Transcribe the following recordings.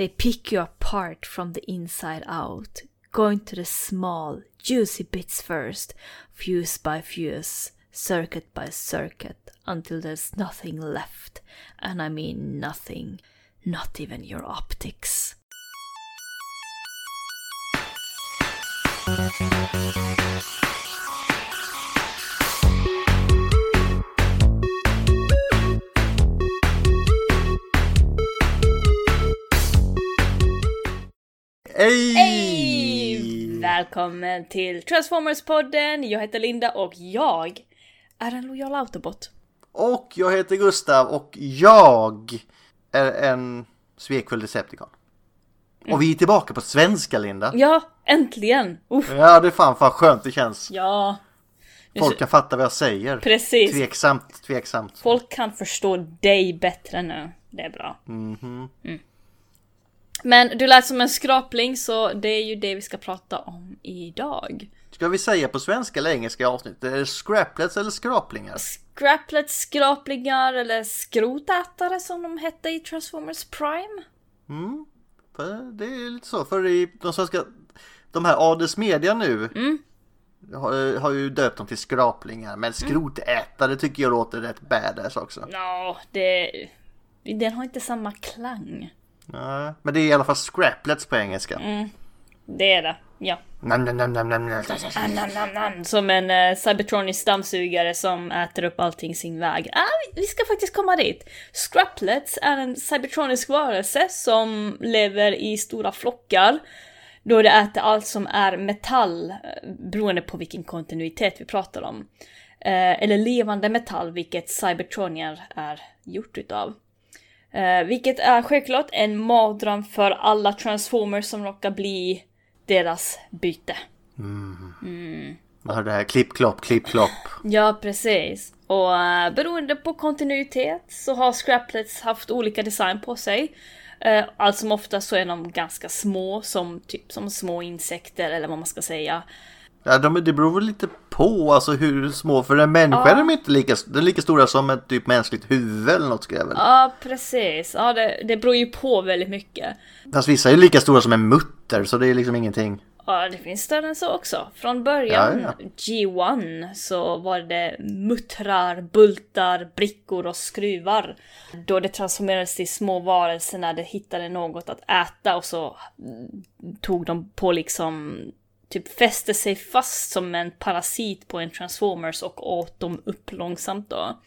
They pick you apart from the inside out, going to the small, juicy bits first, fuse by fuse, circuit by circuit, until there's nothing left. And I mean nothing, not even your optics. Hej! Välkommen till Transformers-podden! Jag heter Linda och jag är en lojal autobot. Och jag heter Gustav och jag är en svekfull Decepticon. Och vi är tillbaka på svenska Linda. Ja, äntligen! Uff, Ja, det är fan vad skönt det känns. ja. Folk kan fatta vad jag säger. Precis. Tveksamt, tveksamt. Folk kan förstå dig bättre nu. Det är bra. Mhm. Mm. Men du lät som en skrapling så det är ju det vi ska prata om idag. Ska vi säga på svenska eller engelska i avsnittet? Är det scraplets eller skraplingar? Scraplets, skraplingar eller skrotätare som de hette i Transformers Prime. Mm. För det är lite så. För i de svenska, de här Ades Media nu Mm. har, har ju döpt dem till skraplingar. Men skrotätare tycker jag låter rätt badass också. Ja, det... Den har inte samma klang. Nej, men det är i alla fall scraplets på engelska. Mm. Det är det, ja. Nam, nam, nam, nam, nam, nam. Nam, nam, nam, nam. Som en uh, cybertronisk dammsugare som äter upp allting sin väg. Ah, vi- ska faktiskt komma dit. Scraplets är en cybertronisk varelse som lever i stora flockar. Då det äter allt som är metall, eh, beroende på vilken kontinuitet vi pratar om. Eh, eller levande metall, vilket cybertronier är gjort utav. Eh, vilket är självklart en mardröm för alla transformers som råkar bli deras byte. Man hör det här klipp, klopp, klipp, klopp. Ja, precis. Och uh, beroende på kontinuitet så har scraplets haft olika design på sig. Uh, allt som ofta så är de ganska små, som typ som små insekter eller vad man ska säga. Ja, de, det beror väl lite på alltså hur små, för en människa är de inte lika, de är lika stora som ett typ mänskligt huvud eller något jag väl. Ja, precis. Ja, det, det beror ju på väldigt mycket. Fast vissa är lika stora som en mutter så det är liksom ingenting. Ja, det finns större än så också. Från början, Ja, G1, så var det muttrar, bultar, brickor och skruvar. Då det transformerades till små varelser när det hittade något att äta och så tog de på liksom typ fäste sig fast som en parasit på en transformers och åt dem upp långsamt då.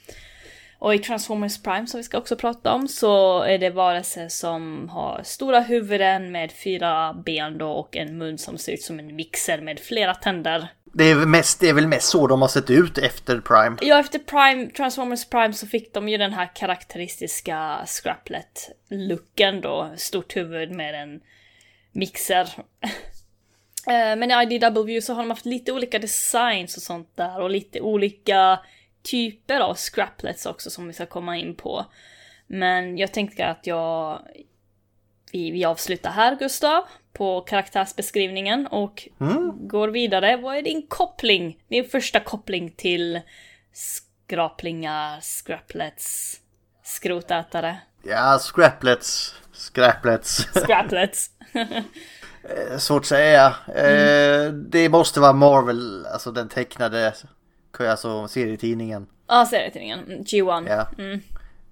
Och i Transformers Prime som vi ska också prata om så är det varelser som har stora huvuden med fyra ben då och en mun som ser ut som en mixer med flera tänder. Det är, väl mest, det är väl mest så de har sett ut efter Prime. Ja, efter Prime, Transformers Prime så fick de ju den här karaktäristiska Scraplet-looken då. Stort huvud med en mixer. Eh, Men i IDW så har de haft lite olika designs och sånt där och lite olika typer av scraplets också som vi ska komma in på. Men jag tänkte att jag... Vi, vi avslutar här Gustav, på karaktärsbeskrivningen och går vidare. Vad är din koppling? Din första koppling till skraplingar, scraplets, skrotätare, Ja, scraplets, scraplets. scraplets. Eh, Svårt att säga. Eh, det måste vara Marvel, alltså den tecknade, alltså serietidningen. Ja, serietidningen. Mm, G1. Ja.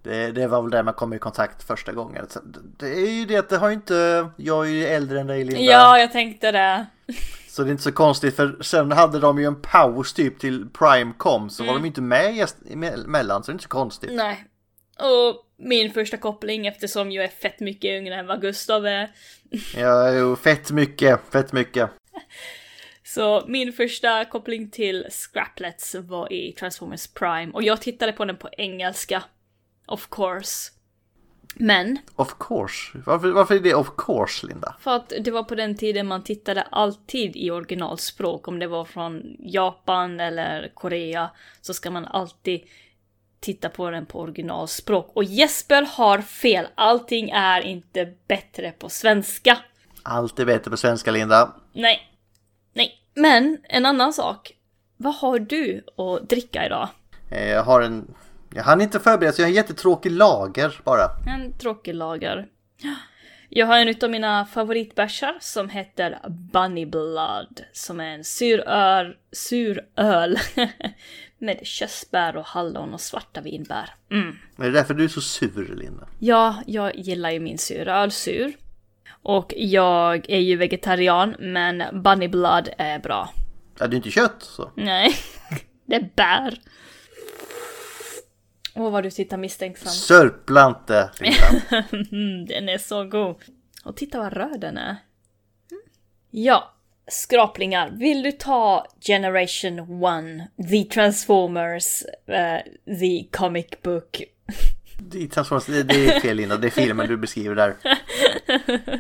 Det, det var väl där man kom i kontakt första gången. Det är ju det att det har ju inte, jag är ju äldre än dig Linda. Ja, jag tänkte det. Så det är inte så konstigt för sen hade de ju en paus typ till Prime kom så var de ju inte med emellan så det är inte så konstigt. Nej. Och min första koppling eftersom jag är fett mycket yngre än vad Gustav är. Ja, jo, fett mycket, fett mycket. Så min första koppling till Scraplets var i Transformers Prime och jag tittade på den på engelska. Of course. Men, Of course. Varför, varför är det of course Linda? för att det var på den tiden man tittade alltid i originalspråk. Om det var från Japan eller Korea så ska man alltid titta på den på originalspråk. Och Jesper har fel, allting är inte bättre på svenska. Allt är bättre på svenska Linda. Nej. Nej. Men en annan sak. Vad har du att dricka idag? Eh, Jag har en... Jag hann inte förbereda så jag har en jättetråkig lager bara. En tråkig lager. Jag har en av mina favoritbärsar som heter Bunny Blood. Som är en suröl, suröl med körsbär och hallon och svarta vinbär. Mm. Men det är därför du är så sur Linda. Ja, jag gillar ju min suröl sur. Och jag är ju vegetarian, men Bunny Blood är bra. Ja, det är inte kött så. Nej, det är bär. Åh, vad du tittar misstänksam. Sörpla inte Linda. Mm, den är så god. Och titta vad röd den är. Mm. Ja, skraplingar. Vill du ta Generation 1, The Transformers, eh, The Comic Book? Är, Transformers, det, det är fel Linda, det är filmen du beskriver där.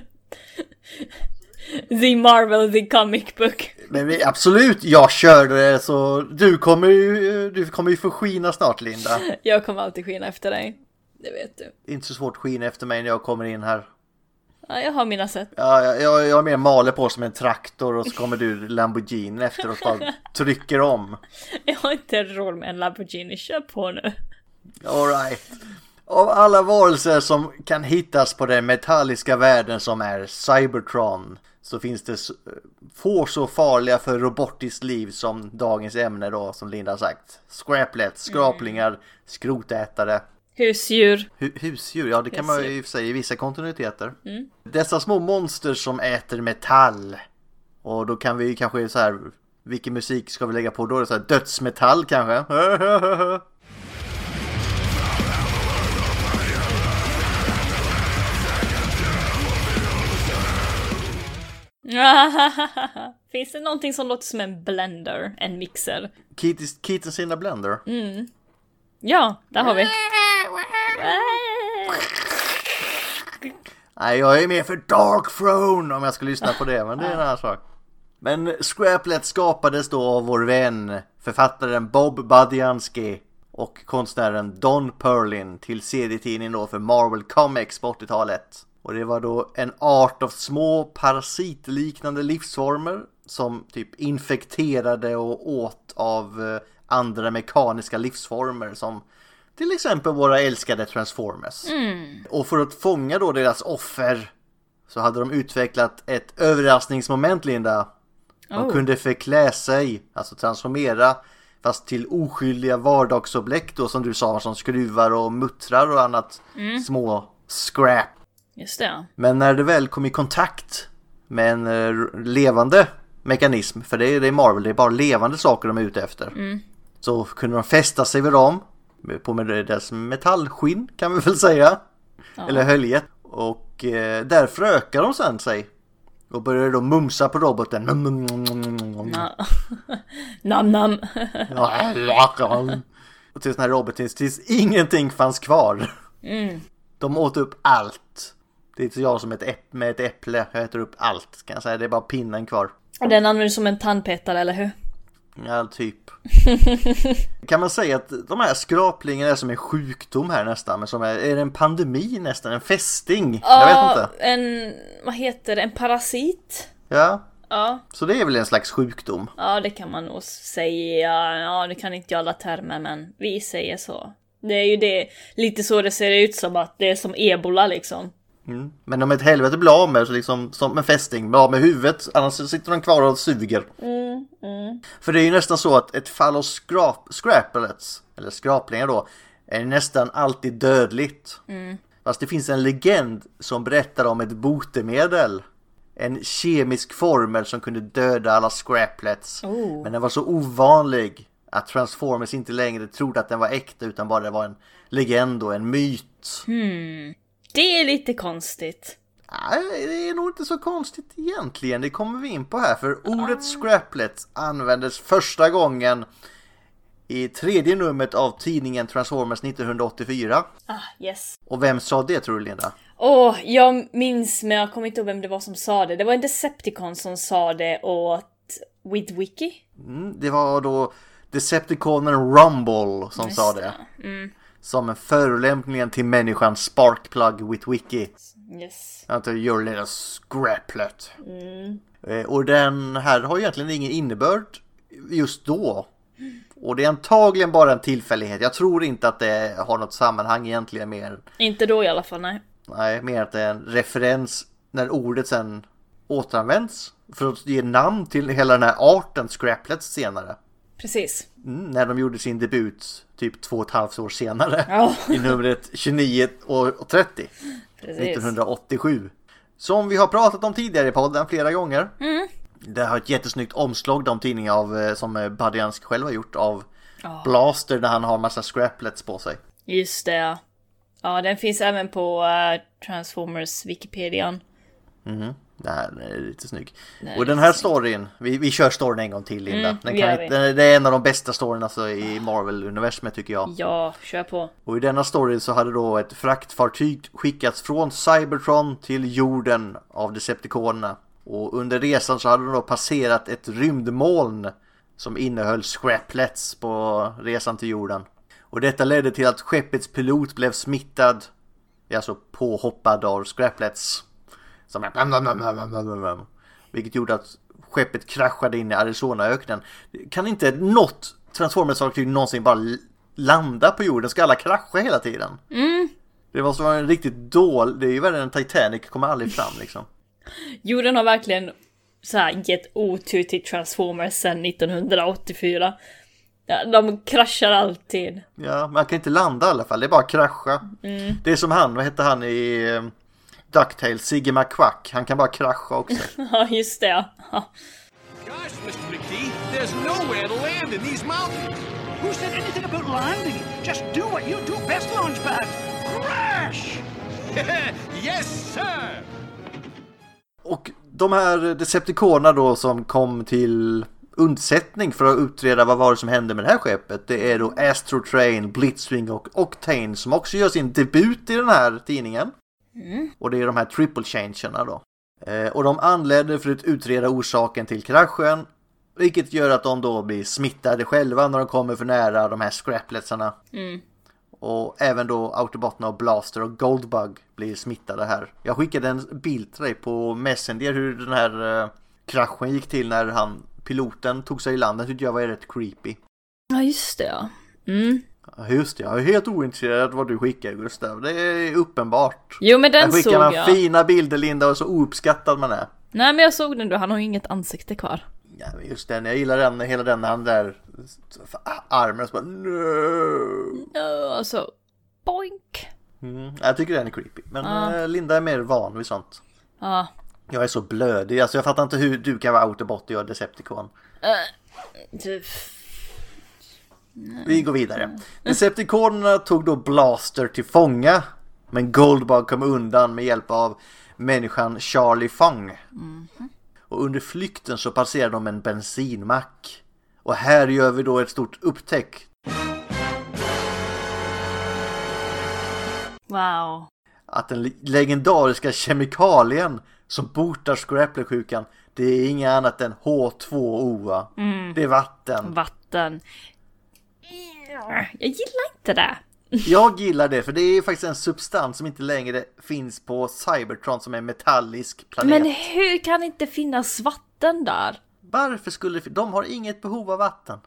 The Marvel, The Comic Book. Men absolut, jag körde det så du kommer ju, du kommer ju få skina snart Linda. Jag kommer alltid skina efter dig. Det vet du. Det är inte så svårt att skina efter mig när jag kommer in här. Ja, jag har mina sätt. Ja, jag, jag, jag är mer maler på som en traktor och så kommer du Lamborghini efter och bara trycker om. Jag har inte råd med en Lamborghini, kör på nu. Alright. Av alla varelser som kan hittas på den metalliska världen som är Cybertron så finns det få så farliga för robotiskt liv som dagens ämne då som Linda har sagt. Scraplet, skraplingar, skrotätare. Husdjur. Hu- husdjur, ja det kan man ju sig i vissa kontinuiteter. Dessa små monster som äter metall. Och då kan vi kanske så här, vilken musik ska vi lägga på då? Så här, dödsmetall kanske? Finns det någonting som låter som en blender? En mixer? Keaton Keaton sina Blender. Ja, där har vi. Nej, jag är mer för Dark Throne om jag ska lyssna på det, men det är en annan sak. Men Scraplet skapades då av vår vän, författaren Bob Badiansky och konstnären Don Perlin till serietidningen då för Marvel Comics på 80-talet. Och det var då en art av små parasitliknande livsformer som typ infekterade och åt av eh, andra mekaniska livsformer som till exempel våra älskade Transformers. Och för att fånga då deras offer så hade de utvecklat ett överraskningsmoment Linda. De Oh. kunde förklä sig, alltså transformera, fast till oskyldiga vardagsobjekt då som du sa, som skruvar och muttrar och annat små scrap. Just det. Men när det väl kom i kontakt med en eh, levande mekanism, för det är, det Marvel, det är bara levande saker de är ute efter. Så kunde de fästa sig vid dem, på med deras metallskinn kan vi väl säga. Eller höljet. Och eh, där förökade de sen sig. Och började då mumsa på roboten. Ja. nam nam. Och tills den här roboten, tills ingenting fanns kvar. De åt upp allt. Det är inte jag som ett äpp- med ett äpple, jag äter upp allt kan jag säga. Det är bara pinnen kvar. Den används som en tandpetare, eller hur? Ja, typ. kan man säga att de här skraplingarna är som en sjukdom här nästan, men som är, är det en pandemi nästan? En fästing? Jag vet inte. en... Vad heter det? En parasit? Ja, Ja. så det är väl en slags sjukdom. Ja, det kan man nog säga. Ja, det kan inte jag alla termer, men vi säger så. Det är ju det, lite så det ser ut som att det är som ebola liksom. Mm. Men om ett helvete blir av med så liksom som en fästing, blir av med huvudet, annars så sitter de kvar och suger. För det är ju nästan så att ett fall av skrap, scrapplets, eller skraplingar då, är nästan alltid dödligt. Fast det finns en legend som berättar om ett botemedel. En kemisk formel som kunde döda alla scraplets. Oh. Men den var så ovanlig att Transformers inte längre trodde att den var äkta utan bara det var en legend och en myt. Det är lite konstigt. Nej, det är nog inte så konstigt egentligen. Det kommer vi in på här. För ordet scraplet användes första gången i tredje numret av tidningen Transformers 1984. Ah, yes. Och vem sa det tror du Linda? Åh, jag minns men jag kommer inte ihåg vem det var som sa det. Det var en Decepticon som sa det åt Witwiki. Mm, det var då Decepticonen Rumble som Just sa det. Som en förolämpning till människan Sparkplug Witwiki. Yes. Alltså your little scraplet. Eh, Och den här har egentligen ingen innebörd just då. Och det är antagligen bara en tillfällighet. Jag tror inte att det har något sammanhang egentligen mer. Inte då i alla fall, nej. Nej, mer att det är en referens när ordet sen återanvänds för att ge namn till hela den här arten Scraplets senare. Precis. Mm, när de gjorde sin debut typ två och ett halvt år senare Ja. i numret 29 och 30 Precis. 1987. Som vi har pratat om tidigare i podden flera gånger. Mm. Det har ett jättesnyggt omslag de tidningar av, eh, som eh, Badiansk själv har gjort av Ja. Blaster när han har massa scraplets på sig. Just det. ja. Den finns även på eh, Transformers Wikipedian. Mhm. Det här är lite snygg. Nej, och den här storyn, vi, vi kör storyn en gång till Linda. Mm, den kan inte, det är en av de bästa storyna alltså, i Marvel-universumet tycker jag. Ja, kör på. Och i denna story så hade då ett fraktfartyg skickats från Cybertron till jorden av Decepticonerna. Och under resan så hade de då passerat ett rymdmoln som innehöll scraplets på resan till jorden. Och detta ledde till att skeppets pilot blev smittad, alltså påhoppad av scraplets. Som blam. Vilket gjorde att skeppet kraschade in i Arizonaöknen. Kan inte något Transformers-fartyg någonsin bara landa på jorden? Ska alla krascha hela tiden? Mm. Det måste vara en riktigt dålig, det är ju värre än Titanic, kommer aldrig fram liksom. Jorden har verkligen så här gett otur till Transformers sedan 1984. Ja, de kraschar alltid. Ja, man kan inte landa i alla fall, det är bara krascha. Det är som han, vad hette han i DuckTales, Sigge McQuack, han kan bara krascha också. Ja, just det. ja. Gosh, Mr. McGee, there's nowhere to land in these mountains. Who said anything about landing? Just do what you do best, Launchpad. Crash! yes, sir! Och de här Decepticonerna då som kom till undsättning för att utreda vad var det som hände med det här skeppet. Det är då Astro Train, Blitzwing och Octane som också gör sin debut i den här tidningen. Och det är de här triple changerna då. Eh, och de anländer för att utreda orsaken till kraschen. Vilket gör att de då blir smittade själva när de kommer för nära de här scrapletsarna. Och även då Autobotna och Blaster och Goldbug blir smittade här. Jag skickade en bild till dig på Messenger hur den här eh, kraschen gick till när han, piloten tog sig i land. Det tyckte jag var rätt creepy. Ja, just det ja. Mm. Just det, jag är helt ointresserad vad du skickar Gustav. Det är uppenbart. Jo, men den Här skickar såg man jag. fina bilder Linda och så ouppskattad man är. Nej, men jag såg den då. Han har ju inget ansikte kvar. Ja, just den, jag gillar den, hela den när han där armen och så bara no. Ja, alltså. Boink. mm, Jag tycker den är creepy. Men Ja. eh, Linda är mer van vid sånt. Ja. Jag är så blödig, alltså jag fattar inte hur du kan vara Autobot och jag Decepticon. Typ. Vi går vidare. Decepticonerna tog då Blaster till fånga. Men Goldbug kom undan med hjälp av människan Charlie Fong. Och under flykten så passerar de en bensinmack. Och här gör vi då ett stort upptäck. Wow. Att den le- legendariska kemikalien som botar Scrappler-sjukan det är inget annat än H2O va? Det är vatten. Vatten. Jag gillar inte det. Jag gillar det för det är faktiskt en substans som inte längre finns på Cybertron som är en metallisk planet. Men hur kan det inte finnas vatten där? Varför skulle det... De har inget behov av vatten.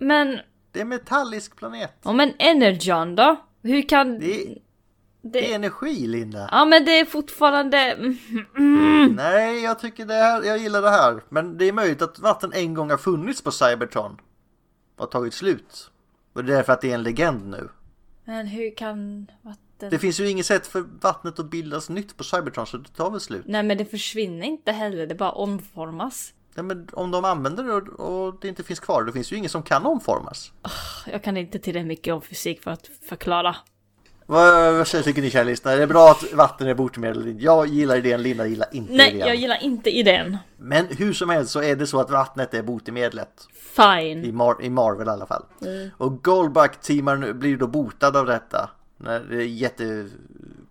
Men, Det är en metallisk planet. ja men Energon då? Hur kan... Det är, det är energi Linda. Ja men det är fortfarande... Mm. Nej, jag tycker det här, jag gillar det här. Men det är möjligt att vatten en gång har funnits på Cybertron. Och tagit slut. Och det är därför att det är en legend nu. Men hur kan vatten... Det finns ju inget sätt för vattnet att bildas nytt på Cybertron så det tar väl slut. Nej men det försvinner inte heller, det bara omformas. Ja, men om de använder det och, det inte finns kvar, det finns ju ingen som kan omformas. Jag kan inte tillräckligt mycket om fysik för att förklara. Vad, vad tycker ni kära lyssnare? Är det bra att vatten är botemedel? Jag gillar idén, Linda gillar inte Nej, idén. jag gillar inte idén. Men hur som helst så är det så att vattnet är botemedlet. Fine. I, Mar- i Marvel i alla fall. Och Goldback teamar blir då botad av detta. När det är jätte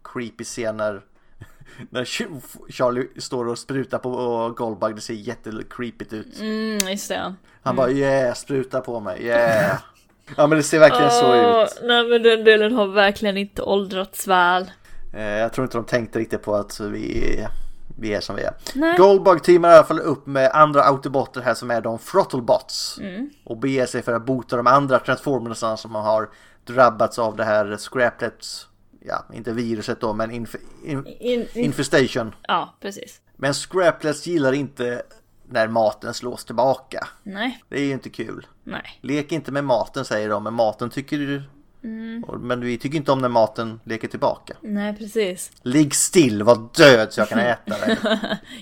creepy scener. När Ch- Charlie står och sprutar på Goldbug, det ser jättecreepigt ut. Mm, just det. Han bara yeah, spruta på mig, yeah. Ja men det ser verkligen så Åh, ut. Nej men den delen har verkligen inte åldrats väl. Eh, Jag tror inte de tänkte riktigt på att vi, vi är som vi är. Nej. Goldbug teamar i alla fall upp med andra autobotter här som är de Throttlebots. Och beger sig för att bota de andra transformersarna som har drabbats av det här Scraplets ja, inte viruset då, men inf in In, in, infestation. ja, precis. Men Scraplets gillar inte när maten slås tillbaka. Nej, Det är ju inte kul. nej. Lek inte med maten säger de, men maten tycker du... Och- Men vi tycker inte om när maten leker tillbaka. Nej, precis. Ligg still, var död så jag kan äta dig.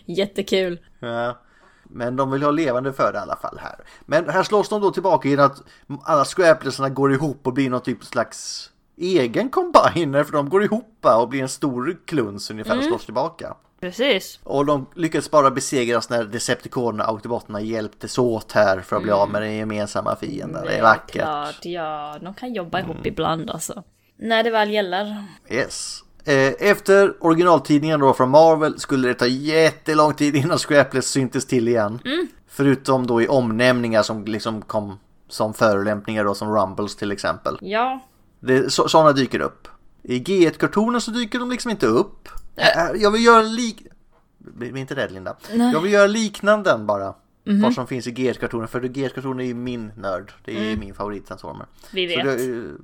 Jättekul. Ja. Men de vill ha levande föda i alla fall här. Men här slås de då tillbaka i att alla scraplesarna går ihop och blir någon typ slags egen combiner för de går ihop och blir en stor kluns ungefär och slås tillbaka. Precis. Och de lyckades bara besegras när Decepticonerna och Autobotterna hjälptes åt här för att bli av med den gemensamma fienden. Det är vackert. Klart, ja. De kan jobba ihop ibland alltså. När det väl gäller. Yes. Eh, Efter originaltidningen då från Marvel skulle det ta jättelång tid innan Scrapless syntes till igen. Förutom då i omnämningar som liksom kom som förolämpningar då som Rumbles till exempel. Ja, Det, så, sådana dyker upp. I G1-kartonen så dyker de liksom inte upp. Äh, Jag vill göra lik... Bli inte rädd Linda. Jag vill göra liknanden bara. Vad som finns i G1-kartonen. För G1-kartonen är ju min nörd. Det är min favorittransformer. Vi Så vet. det, uh,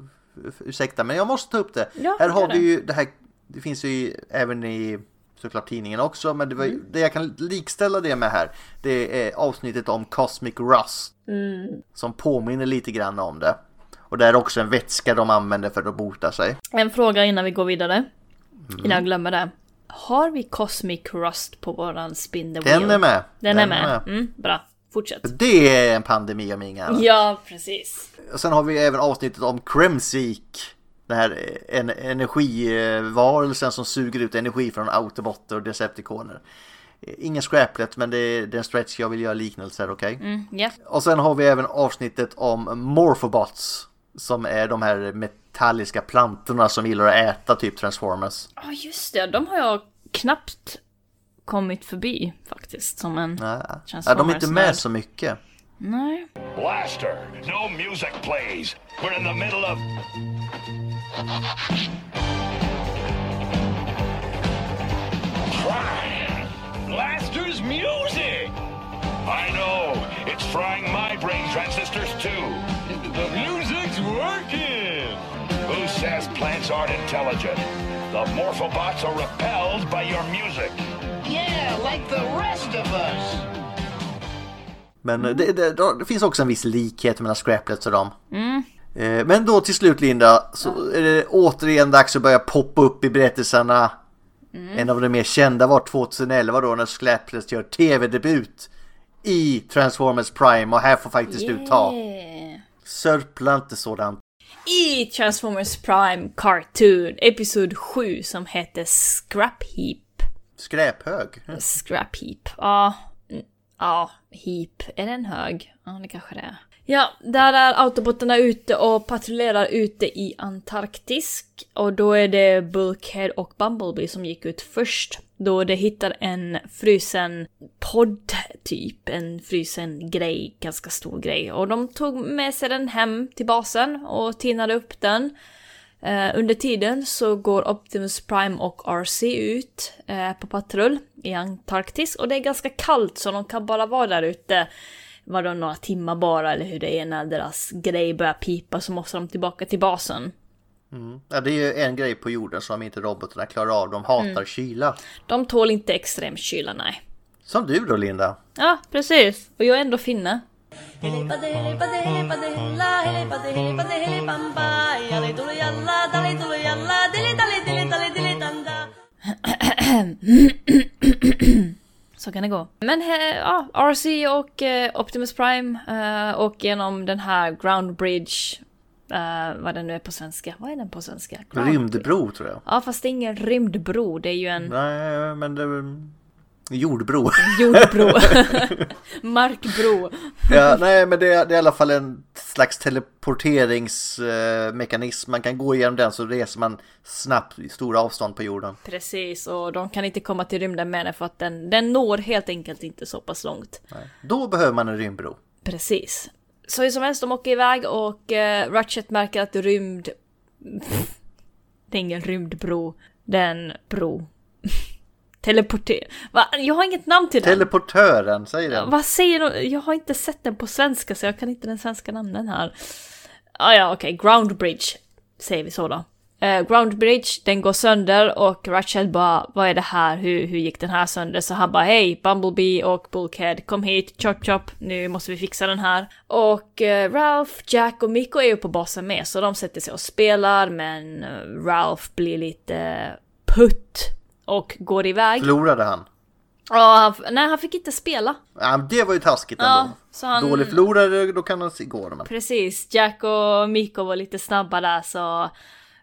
ursäkta men jag måste ta upp det. Ja, här har vi ju det här. Det finns ju även i såklart tidningen också. Men det, var, Mm. det jag kan likställa det med här. Det är avsnittet om Cosmic Rust. Mm. Som påminner lite grann om det. Och det är också en vätska de använder för att bota sig. en fråga innan vi går vidare. Mm. Innan jag glömmer det. Har vi Cosmic Rust på våran spin the wheel? Den är med. Den, är med. Mm, bra. Fortsätt. Det är en pandemi om inga annat. Ja, precis. Och sen har vi även avsnittet om Kremzik. Den här en, energivarelsen som suger ut energi från autobotter och decepticoner. Ingen scraplet men det är, det är en stretch jag vill göra liknelser, okej? Mm, ja. Och sen har vi även avsnittet om Morphobots. Som är de här metalliska plantorna som gillar att äta typ Transformers. Ja, just det. De har jag knappt kommit förbi faktiskt. Som en Ja, ja, de är inte med så mycket. Nej. Blaster, no music please. We're in the middle of. Blaster's music! I know, it's frying my brain transistors too. The music's working! Says plants aren't intelligent? The Morphobots are repelled by your music. Yeah, like the rest of us. Men det, det, det finns också en viss likhet mellan Scraplets och dem. Eh, Men då till slut Linda så är det återigen dags att börja poppa upp i berättelserna. En av de mer kända var 2011 då när Scraplets gör tv-debut i Transformers Prime och här får faktiskt du ta. Yeah. Sörpla inte sådant. I Transformers Prime Cartoon, episod 7 som heter Scrap Heap. Skräphög. Scrap Heap. Ja, mm, ja, Heap. Är den hög? Ja, det kanske det är. Ja, där är autobotarna ute och patrullerar ute i Antarktis. Och då är det Bulkhead och Bumblebee som gick ut först. Då de hittar en frusen podd, typ. En frusen grej, ganska stor grej. Och de tog med sig den hem till basen och tinade upp den. Eh, under tiden så går Optimus Prime och RC ut eh, på patrull i Antarktis och det är ganska kallt så de kan bara vara där ute vadå, några timmar bara eller hur det är när deras grej börjar pipa så måste de tillbaka till basen. Ja, det är ju en grej på jorden som inte robotarna klarar av. De hatar Mm. kyla. De tål inte extrem kyla, nej. Som du då Linda. Ja, precis. Och jag är ändå finne. Så kan det gå. Men eh, ja, RC och eh, Optimus Prime eh, och genom den här Ground Bridge, eh, vad den nu är på svenska. Vad är den på svenska? Ground. Rymdbro tror jag. Ja, fast det är ingen rymdbro, det är ju en Nej, men det jordbro. jordbro. Markbro. ja, nej, men det är, det är i alla fall en slags teleporteringsmekanism. Man kan gå igenom den så reser man snabbt i stora avstånd på jorden. Precis, och de kan inte komma till rymden med den för att den, den når helt enkelt inte så pass långt. Då behöver man en rymdbro. Precis. Så hur som helst, de åker iväg och uh, Ratchet märker att rymd... det är ingen rymdbro, det är en bro. Teleporter... Va? Jag har inget namn till den. Teleportören, säger den. Vad säger de? Jag har inte sett den på svenska så jag kan inte den svenska namnen här. Ah, ja, okej. Ground Bridge säger vi så då. Eh, Ground Bridge, den går sönder och Ratchet bara vad är det här, hur, hur gick den här sönder? Så han bara hej, Bumblebee och Bulkhead, kom hit, chop chop, nu måste vi fixa den här. Och eh, Ralph, Jack och Miko är ju på basen med så de sätter sig och spelar men eh, Ralph blir lite putt och går iväg. Förlorade han? Ja, han, nej han fick inte spela. Ja, det var ju taskigt Ja, ändå. så han- Dålig förlorare, då kan han gå. Men... Precis, Jack och Miko var lite snabba där så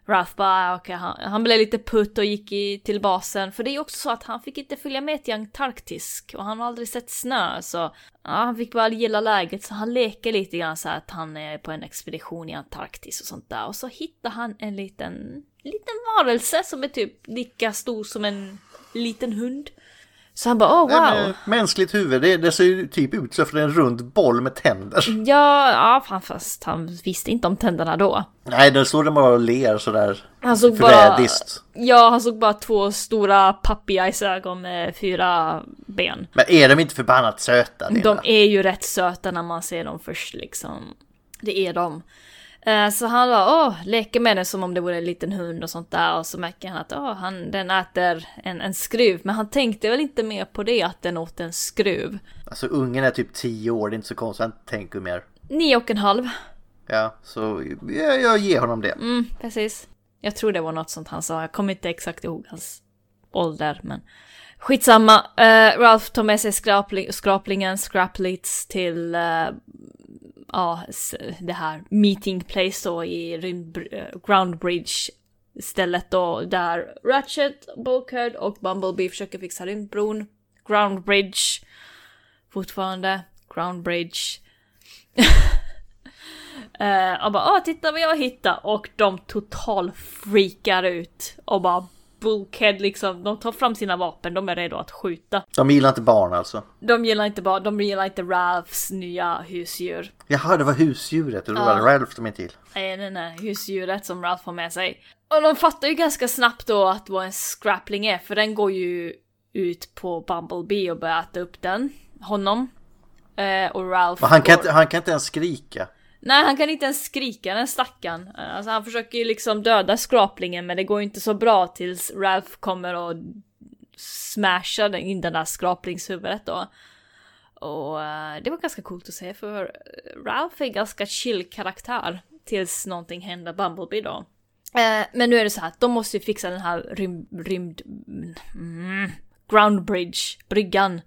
Ralph bara, okej, han, han blev lite putt och gick i, till basen. För det är också så att han fick inte följa med till Antarktis och han har aldrig sett snö så ja, han fick bara gilla läget så han leker lite grann så att han är på en expedition i Antarktis och sånt där och så hittar han en liten, liten varelse som är typ lika stor som en liten hund. Så han bara, åh wow! Men, mänskligt huvud, det, det ser ju typ ut är en rund boll med tänder. Ja, ja, fan, fast han visste inte om tänderna då. Nej, där står det bara och ler sådär Han såg bara... förrädiskt. Ja, han såg bara två stora pappigajsögon med fyra ben. Men är de inte förbannat söta? Lena? De är ju rätt söta när man ser dem först liksom. Det är de. Eh, Så han bara, åh, leker med den som om det vore en liten hund och sånt där. Och så märker han att, åh, han, den äter en, en skruv. Men han tänkte väl inte mer på det, att den åt en skruv. Alltså ungen är typ 10 år, det är inte så konstigt, han tänker mer. Nio och en halv. Ja, så jag, jag ger honom det. Mm, precis. Jag tror det var något sånt han sa. Jag kommer inte exakt ihåg hans ålder, men skitsamma. Uh, Ralph tar med sig skrapling, skraplingen, scraplits till uh, ja, det här meeting place då i rymd, eh, Ground Bridge stället då där Ratchet, Bulkhead och Bumblebee försöker fixa rymdbron. Ground Bridge. Fortfarande Ground Bridge. Eh, och bara åh titta vad jag hittade och de total freakar ut och bara Bulkhead liksom, de tar fram sina vapen, de är redo att skjuta. De gillar inte barn alltså. De gillar inte bara, de gillar inte Ralphs nya husdjur. Jaha, det var husdjuret, och då var det Ralph de inte till. Nej, nej, nej, husdjuret som Ralph har med sig. Och de fattar ju ganska snabbt då att vad en scrappling är, för den går ju ut på Bumblebee och börjar äta upp den, honom. Eh, och Ralph Och han kan, går- inte, han kan inte ens skrika. Nej, han kan inte ens skrika den stackaren. Alltså han försöker ju liksom döda skraplingen men det går ju inte så bra tills Ralph kommer och smashar den- in den där skraplingshuvudet då. Och eh, det var ganska coolt att se för Ralph är en ganska chill karaktär tills någonting händer Bumblebee då. Eh, men nu är det så här att de måste ju fixa den här rymd... rymd mm, ground bridge, bryggan.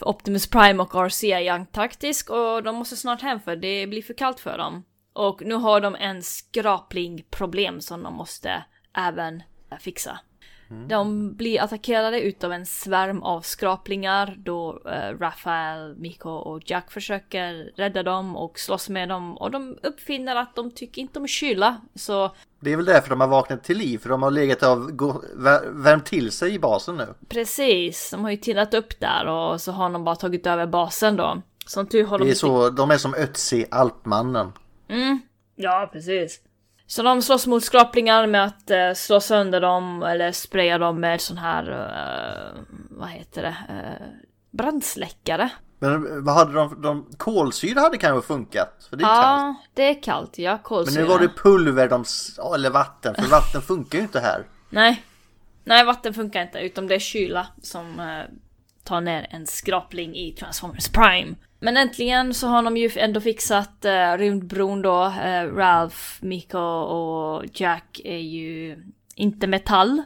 Optimus Prime och RC är i Antarktis och de måste snart hem för det blir för kallt för dem. Och nu har de en skraplingproblem som de måste även fixa. De blir attackerade utav en svärm av skraplingar då eh, Raphael, Miko och Jack försöker rädda dem och slåss med dem och de uppfinner att de tycker inte om kyla så Det är väl därför de har vaknat till liv, för de har legat av, vär- värmt till sig i basen nu. precis, de har ju tillat upp där och så har de bara tagit över basen då. Som tur har de Det är inte- så, de är som Ötzi, Alpmannen. Ja, precis. Så de slåss mot skraplingar med att eh, slå sönder dem eller spraya dem med sån här, eh, vad heter det, uh, brandsläckare. Men vad hade de, de kolsyra hade kanske funkat, för det är kallt. Ja, det är kallt, ja, Men kolsyra. nu var det pulver, de, eller vatten, för vatten funkar ju inte här. Nej. Nej, vatten funkar inte, utan det är kyla som eh, tar ner en skrapling i Transformers Prime. Men äntligen så har de ju ändå fixat uh, rymdbron då. Eh, Ralph, Miko och Jack är ju inte metall.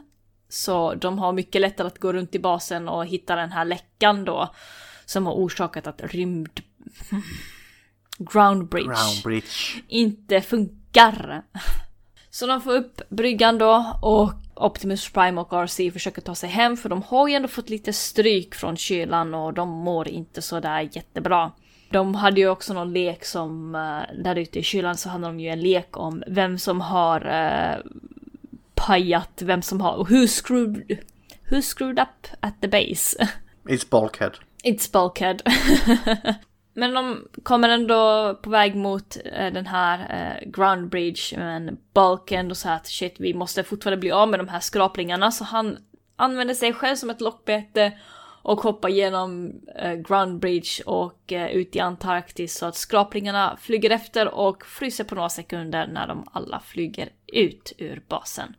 Så de har mycket lättare att gå runt i basen och hitta den här läckan då. Som har orsakat att rymd... Ground Bridge Ground Bridge. inte funkar. Så de får upp bryggan då och Optimus Prime och RC försöker ta sig hem för de har ju ändå fått lite stryk från kylan och de mår inte så där jättebra. De hade ju också någon lek som, eh, där ute i kylan så hade de ju en lek om vem som har uh, pajat, vem som har, who screwed, who screwed up at the base. It's bulkhead. It's bulkhead. Men de kommer ändå på väg mot eh, den här eh, ground bridge, men Bulk ändå så att shit, vi måste fortfarande bli av med de här skraplingarna, så han använder sig själv som ett lockbete och hoppar genom eh, ground bridge och ut i Antarktis så att skraplingarna flyger efter och fryser på några sekunder när de alla flyger ut ur basen.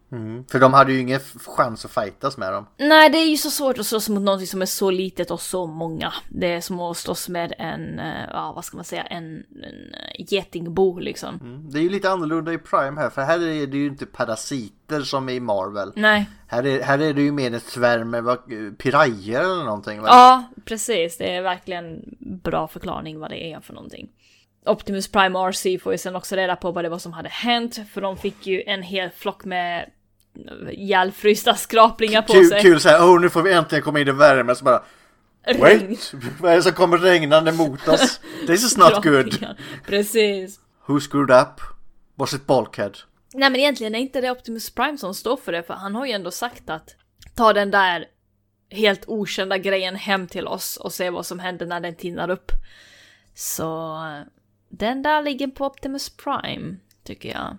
För de hade ju ingen chans att fightas med dem. Nej, det är ju så svårt att slåss mot någonting som är så litet och så många. Det är som att slåss med en, eh, ja vad ska man säga, en, en eh, getingbo liksom. Det är ju lite annorlunda i Prime här, för här är det ju inte parasiter som i Marvel. Nej, Här är, här är det ju mer en svärm med vad- pirajer eller någonting. Va? ja precis. Det är verkligen bra förklaring vad det är för någonting. Optimus Prime RC får ju sen också reda på vad det var som hade hänt, för de fick ju en hel flock med ihjälfrysta skraplingar på Kul, sig. kul såhär, oh nu får vi äntligen komma in i värmen så bara. Wait! Vad är det som kommer regnande mot oss? This is not good! Precis. Who screwed up? Was it Bulkhead? Nej men egentligen är inte det Optimus Prime som står för det, för han har ju ändå sagt att ta den där helt okända grejen hem till oss och se vad som händer när den tinnar upp. Så den där ligger på Optimus Prime, tycker jag.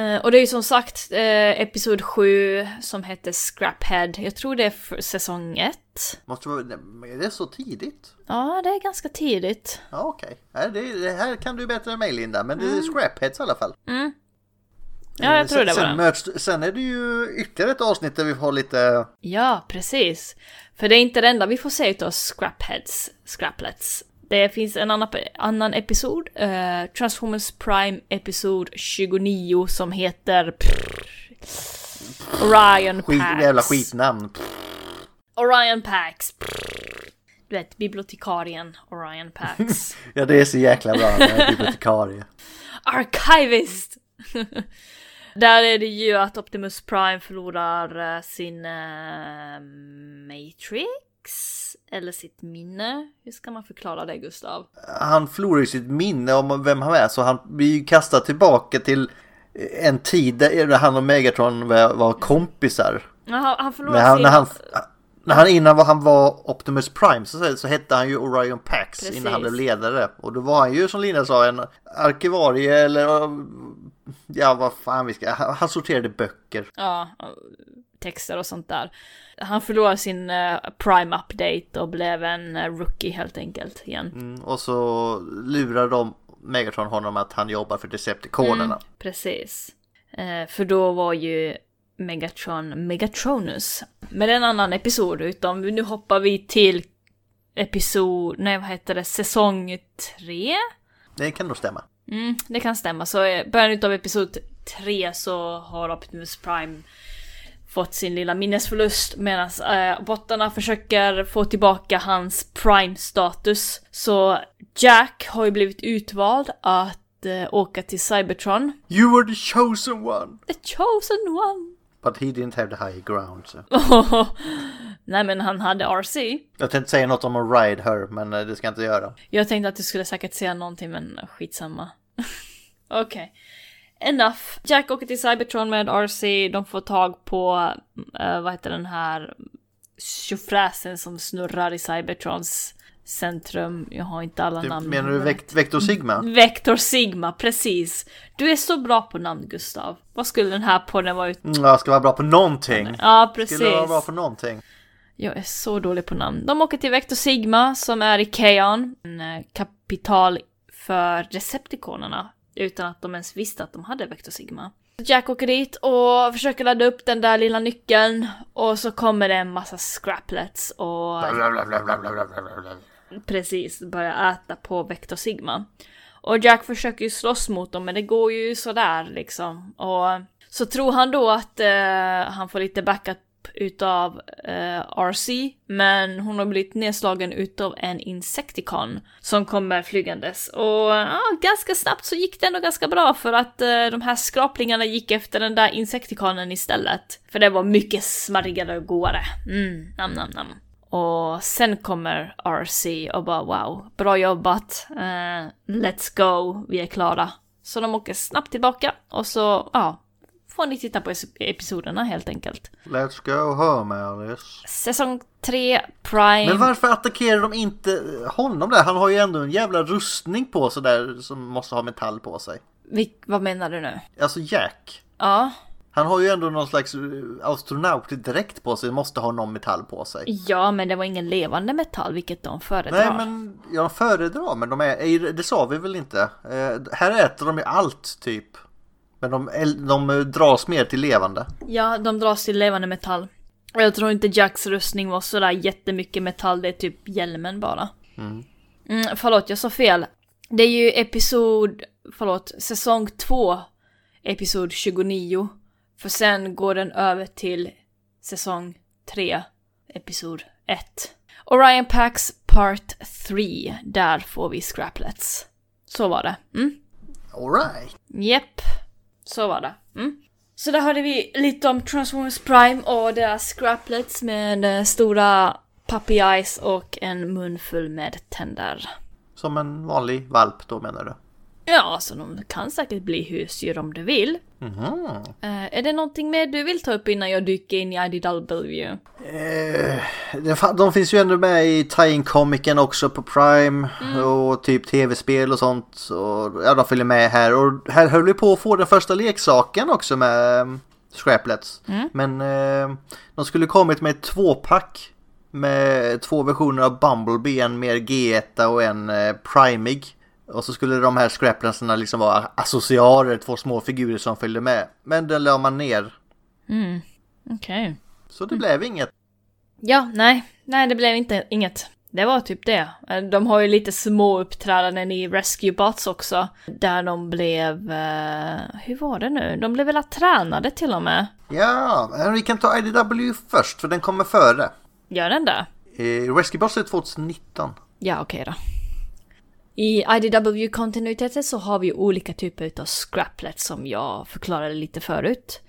Eh, och det är ju som sagt eh, Episod 7 som heter Scraphead. Jag tror det är för säsong 1. Måste vara, är det så tidigt? Ja, det är ganska tidigt. Ja okej, Nej, det, det här kan du bättre än mig Linda, men det är Scrapheads i alla fall. Ja, jag tror sen, det var sen, möts, sen är det ju ytterligare ett avsnitt där vi har lite Ja, precis. För det är inte det enda vi får se utav Scrapheads, Scraplets. Det finns en annan, annan episod, eh, Transformers Prime episod 29 som heter Orion skit, Pax. jävla skitnamn. Orion Pax. Du vet, bibliotekarien Orion Pax. Ja det är så jäkla bra med bibliotekarie. Archivist! Där är det ju att Optimus Prime förlorar eh, sin eh, Matrix. Eller sitt minne. Hur ska man förklara det Gustav? Han förlorar ju sitt minne om vem han är så han blir ju kastad tillbaka till en tid där han och Megatron var, kompisar. Ja, Han, förlorar han, sin... när han, när han innan var, han var Optimus Prime så, så hette han ju Orion Pax Precis. innan han blev ledare. Och då var han ju som Lina sa en arkivarie eller ja vad fan vi ska, han, sorterade böcker. Ja, texter och sånt där. Han förlorar sin eh, Prime Update och blev en eh, rookie helt enkelt igen. Mm, och så lurar de Megatron honom att han jobbar för Decepticonerna. Precis. Eh, för då var ju Megatron Megatronus. Men en annan episod, utan nu hoppar vi till episod, nej vad heter det, säsong 3? Det kan nog stämma. Mm, det kan stämma. Så i början av episod 3 så har Optimus Prime fått sin lilla minnesförlust medan eh, bottarna försöker få tillbaka hans Prime-status. Så Jack har ju blivit utvald att eh, åka till Cybertron. You were the chosen one! The chosen one! But he didn't have the high ground. Så. Nej men han hade RC. Jag tänkte säga något om att ride her, men eh, det ska jag inte göra. Jag tänkte att du skulle säkert säga någonting men skitsamma. Okej. Enough. Jack åker till Cybertron med RC, de får tag på, eh, vad heter den här tjofräsen som snurrar i Cybertrons centrum. Jag har inte alla Typ, namn. menar du. Vect- Vector Sigma? Vector Sigma, precis. Du är så bra på namn Gustav. Vad skulle den här podden vara ut... Mm, jag ska vara bra på någonting. Ja, precis. Skulle vara bra på någonting. Jag är så dålig på namn. De åker till Vector Sigma som är i Keon, en eh, kapital för Decepticonerna, utan att de ens visste att de hade Vector Sigma. Jack åker dit och försöker ladda upp den där lilla nyckeln och så kommer det en massa scraplets och precis börjar äta på Vector Sigma. Och Jack försöker ju slåss mot dem men det går ju sådär liksom. Och så tror han då att eh, han får lite backup utav eh, RC, men hon har blivit nedslagen utav en Insecticon som kommer flygandes. Och ja, ganska snabbt så gick det ändå ganska bra för att eh, de här skraplingarna gick efter den där Insecticonen istället. För det var mycket smarrigare och godare. Mm, nam nam nam. Och sen kommer RC och bara wow, bra jobbat, eh, let's go, vi är klara. Så de åker snabbt tillbaka och så, ja, får ni titta på episoderna helt enkelt. Let's go home Alice. Säsong 3, Prime. Men varför attackerar de inte honom där? Han har ju ändå en jävla rustning på sig där som måste ha metall på sig. Vil- vad menar du nu? Alltså Jack. Ja, Han har ju ändå någon slags eh, astronautdräkt på sig, måste ha någon metall på sig. Ja, men det var ingen levande metall, vilket de föredrar. Nej men jag föredrar men de är, det sa vi väl inte. Eh, här äter de ju allt typ. Men de, de eh, dras mer till levande. Ja, de dras till levande metall. Och jag tror inte Jacks rustning var sådär jättemycket metall, det är typ hjälmen bara. Mm, förlåt, jag sa fel. Det är ju episod, förlåt, säsong 2, episod 29. För sen går den över till säsong 3, episod 1. Orion Pax Part 3, där får vi scraplets. Så var det. Mm. Alright. Japp, så var det. Mm. Så där hörde vi lite om Transformers Prime och deras scraplets med eh, stora puppy eyes och en mun full med tänder. Som en vanlig valp då menar du? Ja, så de kan säkert bli husdjur om du vill. Eh, är det någonting mer du vill ta upp innan jag dyker in i IDW? Eh, det fa- de finns ju ändå med i tie-in comicen också på Prime och typ tv-spel och sånt. Och, ja, de följer med här och här höll vi på att få den första leksaken också med um, Scraplets. Men eh, de skulle kommit med ett tvåpack med två versioner av Bumblebee, en mer G1 och en eh, Primig. Och så skulle de här Scrapletsarna liksom vara associarer, två små figurer som följde med. Men det la man ner. Okej. Så det blev inget. Ja, nej, nej det blev inte inget. Det var typ det. Eh, De har ju lite små uppträdanden i Rescue Bots också. Där de blev... Eh, hur var det nu? De blev väl tränade till och med? Ja, men vi kan ta IDW först för den kommer före. Gör den det? Eh, Rescue Boss är 2019. Ja, okej då. I IDW-kontinuiteten så har vi olika typer av scraplets som jag förklarade lite förut.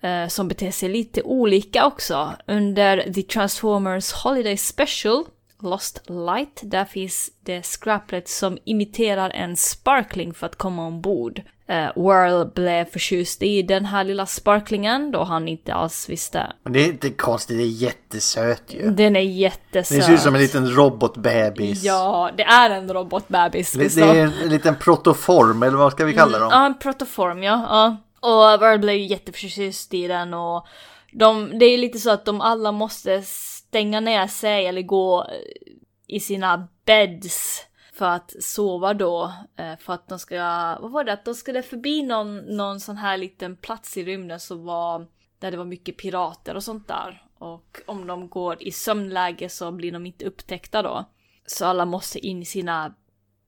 Eh, som beter sig lite olika också. Under The Transformers Holiday Special, Lost Light, där finns det scraplets som imiterar en sparkling för att komma ombord. Uh, Whirl blev förtjust i den här lilla sparklingen då han inte alls visste. Det är inte konstigt, det är jättesöt ju. Den är jättesöt. Det ser ut som en liten robotbebis. Ja, det är en robotbebis. Det, det är en liten protoform, eller vad ska vi kalla dem? Ja, en protoform ja. ja. Och Verl blev ju jätteförtjust i den och de, det är lite så att de alla måste stänga ner sig eller gå eh, i sina beds för att sova då. Eh, för att de ska, vad var det, att de skulle förbi någon, någon sån här liten plats i rymden som var, där det var mycket pirater och sånt där. Och om de går i sömnläge så blir de inte upptäckta då. Så alla måste in i sina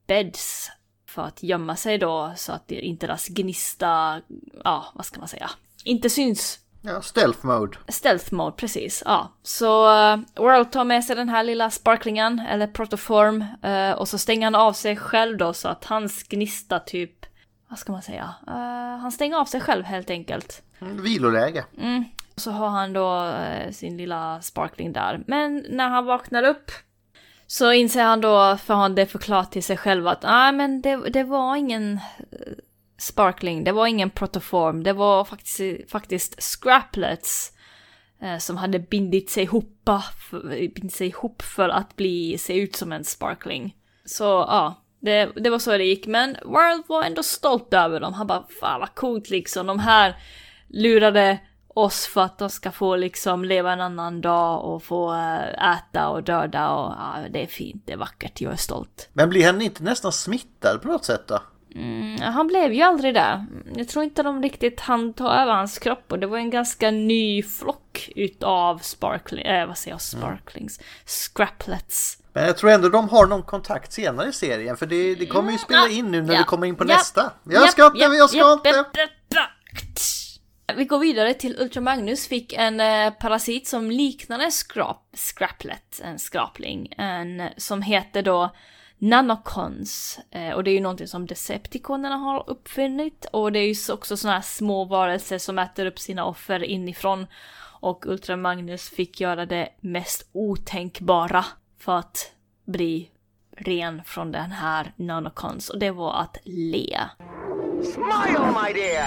beds för att gömma sig då så att inte deras gnista, ja vad ska man säga, inte syns. Ja, stealth mode. Stealth mode, precis. Ja, så uh, World tar med sig den här lilla sparklingen, eller protoform, eh, och så stänger han av sig själv då så att hans gnista typ, vad ska man säga, Eh, han stänger av sig själv helt enkelt. Mm, Viloläge. Så har han då eh, sin lilla sparkling där. Men när han vaknar upp så inser han då, för han det förklarat till sig själv att nej men det, det var ingen eh, sparkling, det var ingen protoform, det var faktiskt, faktiskt scraplets eh, som hade bindit sig, ihop, för, bindit sig ihop för att bli, se ut som en sparkling. Så ja, det, det var så det gick. Men World var ändå stolt över dem. Han bara, fan vad coolt liksom. De här lurade oss för att de ska få liksom leva en annan dag och få eh, äta och döda och ja, det är fint, det är vackert, jag är stolt. Men blir han inte nästan smittad på något sätt då? Mm, han blev ju aldrig det. Jag tror inte de riktigt hann ta över hans kropp och det var en ganska ny flock utav sparkling, äh, vad säger jag, sparklings, scraplets. Men jag tror ändå de har någon kontakt senare i serien för det, det kommer ju spela in nu när Ja, vi kommer in på ja, nästa. Jag ja, ska inte, ja, jag ska inte. Vi går vidare till Ultra Magnus fick en eh, parasit som liknar en skrap, scraplet, en skrapling, en, som heter då Nanocons. Eh, och det är ju någonting som Decepticonerna har uppfunnit och det är ju så- också sådana här små varelser som äter upp sina offer inifrån. Och Ultra Magnus fick göra det mest otänkbara för att bli ren från den här Nanocons och det var att le. Smile, my dear.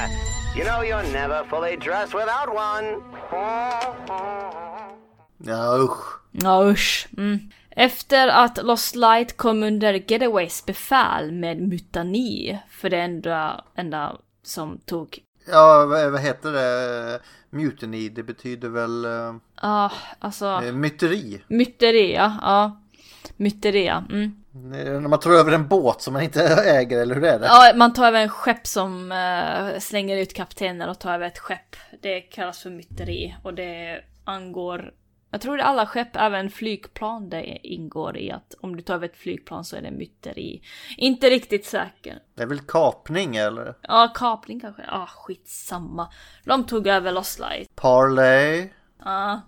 You know you're never fully dressed without one. Ja usch. Ja usch. Mm. Efter att Lost Light kom under Getaways befäl med mutani, för det enda, enda som tog Ja, vad, heter det? Mutiny, det betyder väl uh, Ja, alltså myteri. myteri, ja. ja. Myteri, ja. Mm. När man tar över en båt som man inte äger, eller hur är det? Ja, man tar över en skepp som eh, slänger ut kaptenen och tar över ett skepp. Det kallas för myteri och det angår jag tror är alla skepp, även flygplan, det ingår i att om du tar över ett flygplan så är det myteri. Inte riktigt säker. Det är väl kapning eller? Ja, kapning kanske. Ja, ah, skitsamma. De tog över Lost Light. Parley. Ja.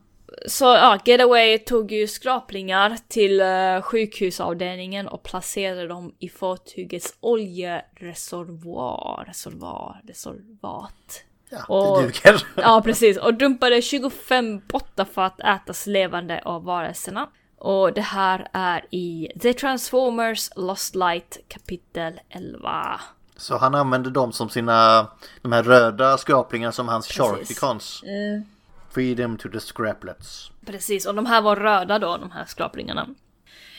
Så ja, Getaway tog ju skraplingar till uh, sjukhusavdelningen och placerade dem i fartygets oljereservoar. Reservoar, reservat. Ja, Och- det duger. Ja, precis. Och dumpade 25 bottnar för att ätas levande av varelserna. Och det här är i The Transformers Lost Light kapitel 11. Så han använde dem som sina, de här röda skraplingarna som hans Sharkticons. Eh, Feed them to the scraplets. Precis, och de här var röda då, de här skraplingarna.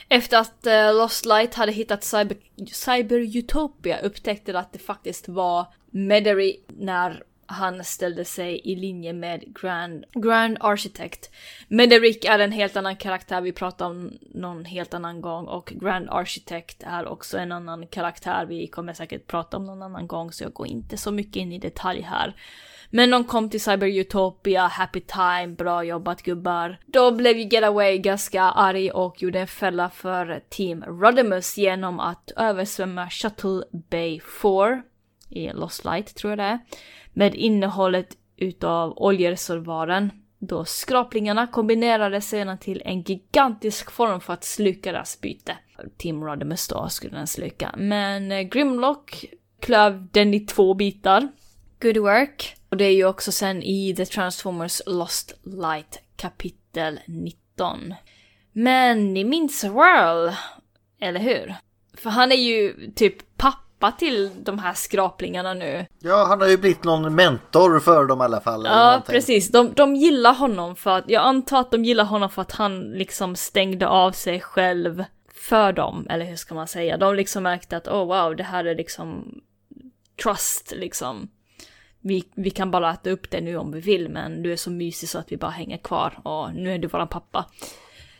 Efter att eh, Lost Light hade hittat Cyber, Cyber Utopia upptäckte de att det faktiskt var Medary när han ställde sig i linje med Grand, Grand Architect. Mederick är en helt annan karaktär vi pratar om någon helt annan gång och Grand Architect är också en annan karaktär vi kommer säkert prata om någon annan gång så jag går inte så mycket in i detalj här. Men de kom till Cyber Utopia, happy time, bra jobbat gubbar. Då blev ju Getaway ganska arg och gjorde en fälla för Team Rodimus genom att översvämma Shuttle Bay 4 i Lost Light tror jag det är, med innehållet utav oljereservoaren. Då skraplingarna kombinerade sedan till en gigantisk form för att sluka deras byte. Tim Rodimus då skulle den sluka. Men eh, Grimlock klöv den i två bitar. Good work. Och det är ju också sen i The Transformers Lost Light kapitel 19. Men ni minns Whirl, eller hur? För han är ju typ pappa till de här skraplingarna nu. Ja, han har ju blivit någon mentor för dem i alla fall. Ja, precis. De, de gillar honom för att, jag antar att de gillar honom för att han liksom stängde av sig själv för dem, eller hur ska man säga? De liksom märkte att, oh wow, det här är liksom trust liksom. Vi, vi kan bara äta upp det nu om vi vill, men du är så mysig så att vi bara hänger kvar och nu är du våran pappa.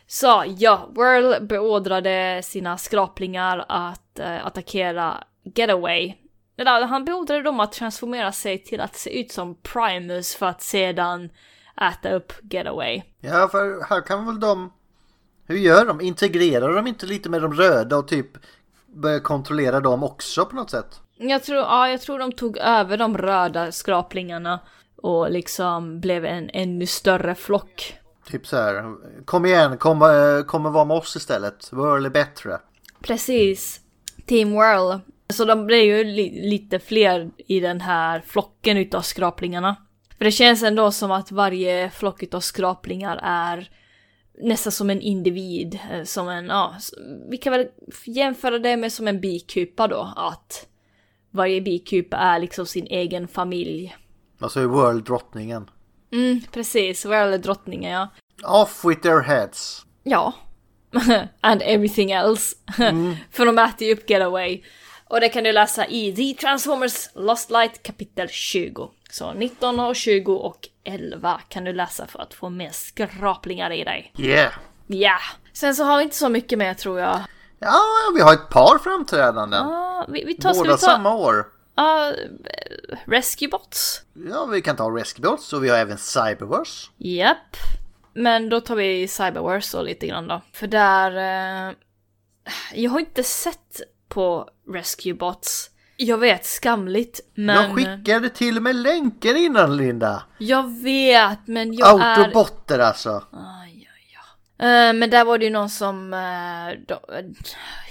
Så ja, Whirl beordrade sina skraplingar att eh, attackera Getaway. Han beordrade dem att transformera sig till att se ut som Primus för att sedan äta upp Getaway. Ja, för här kan väl de... Hur gör de? Integrerar de inte lite med de röda och typ börjar kontrollera dem också på något sätt? Jag tror, ja, jag tror de tog över de röda skraplingarna och liksom blev en ännu större flock. Typ så här, kom igen, kom, eh, kom och var med oss istället. Whirl är bättre. Precis. Team Whirl. Så de blev ju li- lite fler i den här flocken utav skraplingarna. För det känns ändå som att varje flock utav skraplingar är nästan som en individ. eh, Som en, ja, vi kan väl jämföra det med som en bikupa då. Att varje bikupa är liksom sin egen familj. Och så är Whirl drottningen. Mm, precis. Whirl är drottningen ja. Off with their heads. Ja. And everything else. För de äter ju upp Getaway. Och det kan du läsa i The Transformers Lost Light kapitel 20. Så 19 och 20 och 11 kan du läsa för att få mer skraplingar i dig. Yeah. Ja. Sen så har vi inte så mycket mer tror jag. Ja, vi har ett par framträdanden. Ja, vi, vi tar, Båda vi ta... samma år. Ja, Rescue Bots. Ja, vi kan ta Rescuebots och vi har även Cyberverse. Japp. Men då tar vi Cyberwars och lite grann då. För där... Eh, jag har inte sett på Rescue Bots. Jag vet, skamligt, men... Jag skickade till och med länken innan Linda. Jag vet, men jag är... Autobotter alltså. Aj, aj, aj. Eh, men där var det ju någon som... eh, då,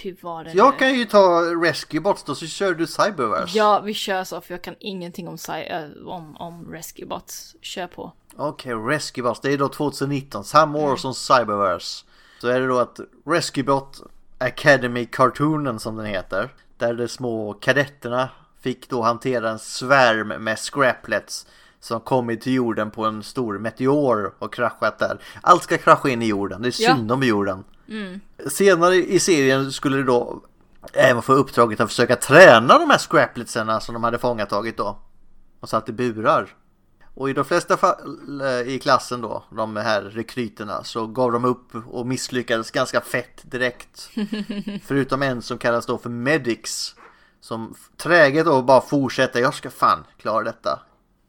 hur var det Jag nu? kan ju ta Rescuebots då så kör du Cyberverse. Ja, vi kör så för jag kan ingenting om, eh, om, om Rescue Bots. Kör på. Okej, Rescuebots. Det är då 2019, samma år som Cyberverse. Så är det då att Rescuebot Academy Cartoonen som den heter. Där de små kadetterna fick då hantera en svärm med scraplets som kommit till jorden på en stor meteor och kraschat där. Allt ska krascha in i jorden, det är Ja. synd om jorden. Senare i serien skulle det då även få uppdraget att försöka träna de här scrapletsarna som de hade fångatagit då. och satt i burar. Och i de flesta fall eh, i klassen då, de här rekryterna, så gav de upp och misslyckades ganska fett direkt. Förutom en som kallas då för Medics. Som träget då bara fortsätter, jag ska fan klara detta.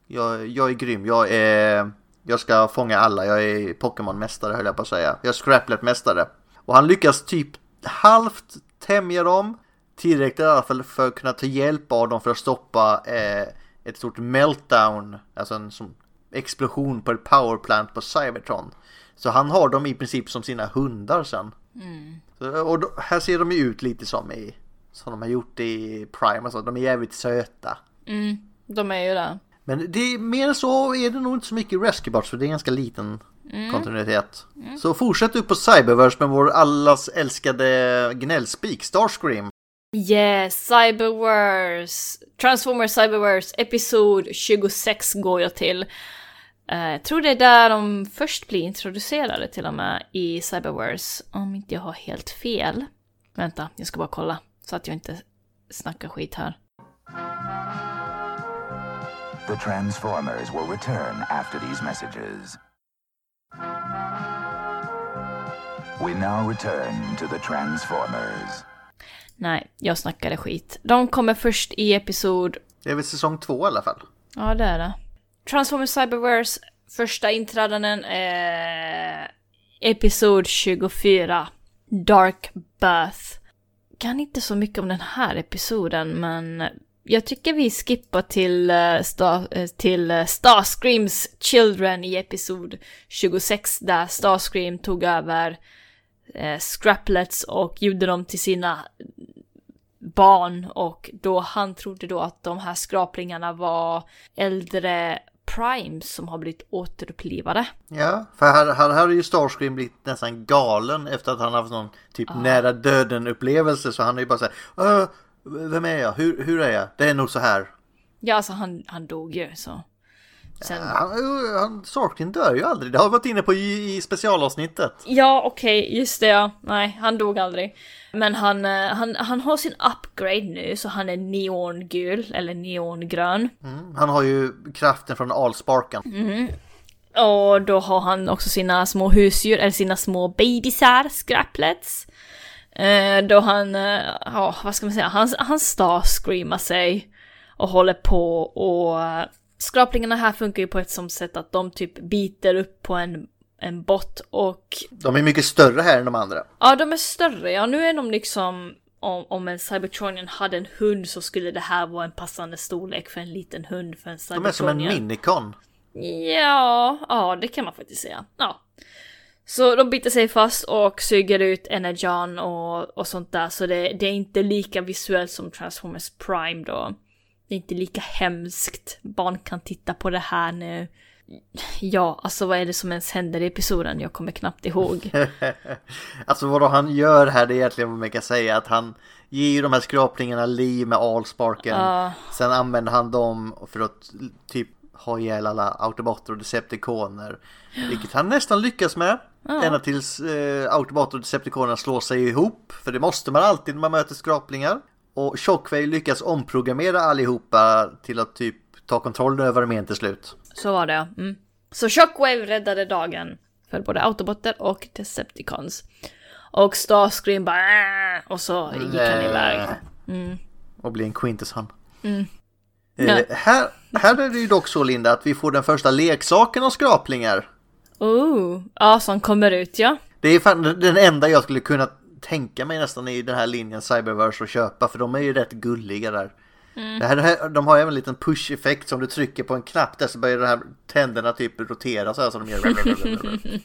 Jag, jag är grym, jag är... Jag ska fånga alla, jag är Pokémon-mästare höll jag på att säga. Jag är Scraplet-mästare. Och han lyckas typ halvt tämja dem. Tillräckligt i alla fall för att kunna ta hjälp av dem för att stoppa eh, ett stort meltdown. Alltså en som explosion på ett powerplant på Cybertron. Så han har dem i princip som sina hundar sen. Så, och då, här ser de ju ut lite som i som de har gjort i Prime. Alltså, de är jävligt söta. De är ju det. Men det är, mer så är det nog inte så mycket Rescue Bots för det är en ganska liten kontinuitet. Så fortsätt upp på Cyberverse med vår allas älskade gnällspik Starscream. Yes, Cyberverse. Transformers Cyberverse episod 26 går jag till. Eh, jag tror det är där de först blir introducerade till och med i Cyberverse. Om inte jag har helt fel. Vänta, jag ska bara kolla. Så att jag inte snackar skit här. The Transformers will return after these messages. We now return to the Transformers. Nej, jag snackade skit. De kommer först i episod... Det är väl säsong två i alla fall. Ja, det är det. Transformers Cyberverse, första inträdanden är episod 24. Dark Birth. Kan inte så mycket om den här episoden, men jag tycker vi skippar till, eh, Star, eh, till eh, Starscreams Children i episod 26 där Starscream tog över eh, Scraplets och gjorde dem till sina barn och då han trodde då att de här skraplingarna var äldre primes som har blivit återupplivade. Ja, för här, här, här är ju Starscream blivit nästan galen efter att han haft någon typ nära döden upplevelse så han är ju bara såhär "Äh, Vem är jag? Hur, hur är jag? Det är nog så här. Ja, alltså han, han dog ju så. Sen... Han, han, Starscream dör ju aldrig. Det har vi varit inne på i, i specialavsnittet. Ja, okej, just det ja. Nej, han dog aldrig. Men han, eh, han, han har sin upgrade nu, så han är neongul, eller neongrön. Han har ju kraften från Allsparken. Och då har han också sina små husdjur, eller sina små bebisar, scraplets. Eh, då han, eh, ja vad ska man säga, han, han starscreamar sig och håller på och skraplingarna här funkar ju på ett sånt sätt att de typ biter upp på en, en bot och De är mycket större här än de andra. ja de är större, ja nu är de liksom om, om en Cybertronian hade en hund så skulle det här vara en passande storlek för en liten hund för en De är som en Cybertronian. minikon. Ja, ja det kan man faktiskt säga. Ja. Så de biter sig fast och suger ut Energon och, och sånt där. Så det, det är inte lika visuellt som Transformers Prime då. Det är inte lika hemskt. Barn kan titta på det här nu. Ja, alltså vad är det som ens händer i episoden? Jag kommer knappt ihåg. Alltså vad han gör här det är egentligen vad man kan säga att han ger ju de här skrapningarna liv med Allsparken. Sen använder han dem för att typ ha ihjäl alla autobotter och decepticoner. Vilket han nästan lyckas med. Ända tills eh, autobotter och decepticoner slår sig ihop. För det måste man alltid när man möter skraplingar. Och Shockwave lyckas omprogrammera allihopa till att typ ta kontrollen över armén till slut. Så var det, mm. Så Shockwave räddade dagen för både Autobotter och Decepticons. Och Starscream bara "Äh", och så gick han iväg. Och blir en Quintus han. Mm. Eh, här, här är det ju dock så Linda att vi får den första leksaken av skraplingar. Oh, ja som kommer ut ja. Det är fan den enda jag skulle kunna tänka mig nästan i den här linjen Cyberverse att köpa för de är ju rätt gulliga där. Här, det här, de har även en liten push-effekt som du trycker på en knapp där så börjar de här tänderna typ rotera så här så de gör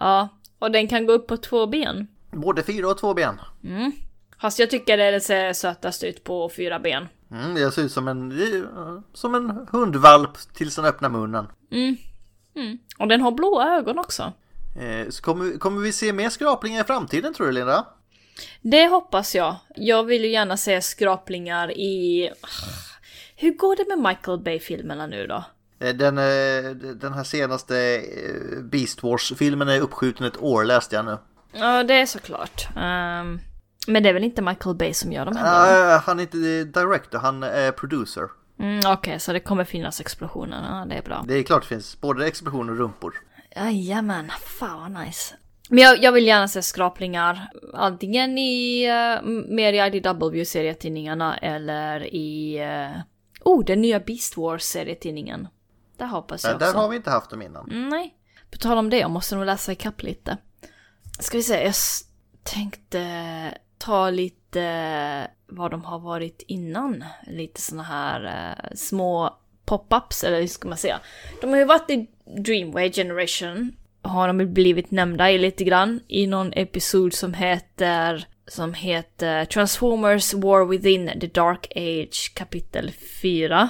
Ja, och den kan gå upp på två ben. Både fyra och två ben. Fast jag tycker det ser sötast ut på fyra ben. Mm, det ser ut som en, som en hundvalp tills den öppnar munnen. Och den har blåa ögon också. Eh, så kommer, kommer vi se mer skraplingar i framtiden tror du Linda? Det hoppas jag. Jag vill ju gärna se skraplingar i... Hur går det med Michael Bay-filmerna nu då? Eh, Den, eh, den här senaste Beast Wars-filmen är uppskjuten ett år läste jag nu. Ja, det är såklart. Um, men det är väl inte Michael Bay som gör de här? Uh, han är inte director, han är producer. Mm, Okej, så det kommer finnas explosioner. Ja, det är bra. Det är klart det finns både explosioner och rumpor. Jajamän, fan vad nice. Men jag, jag vill gärna se skrapningar. Antingen i uh, mer i IDW-serietidningarna eller i... Uh, oh, den nya Beast Wars-serietidningen. Där hoppas jag Där, också. där har vi inte haft dem innan. Mm, Nej. På tal om det, jag måste nog läsa ikapp lite. Ska vi se, jag tänkte ta lite vad de har varit innan. Lite såna här eh, små pop-ups, eller hur ska man säga. De har ju varit i Dreamway Generation. Har de blivit nämnda i lite grann i någon episod som heter som heter Transformers War Within the Dark Age kapitel 4.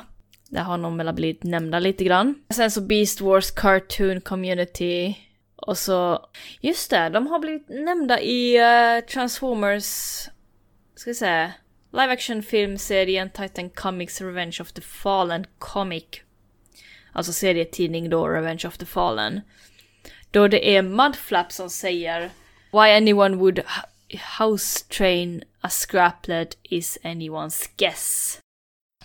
Där har de väl blivit nämnda lite grann. Sen så Beast Wars Cartoon Community. Och så, just det, de har blivit nämnda i uh, Transformers, ska vi säga, live action filmserien Titan Comics Revenge of the Fallen Comic. Alltså serietidning då, Revenge of the Fallen. Då det är Mudflap som säger Why anyone would house train a scraplet is anyone's guess.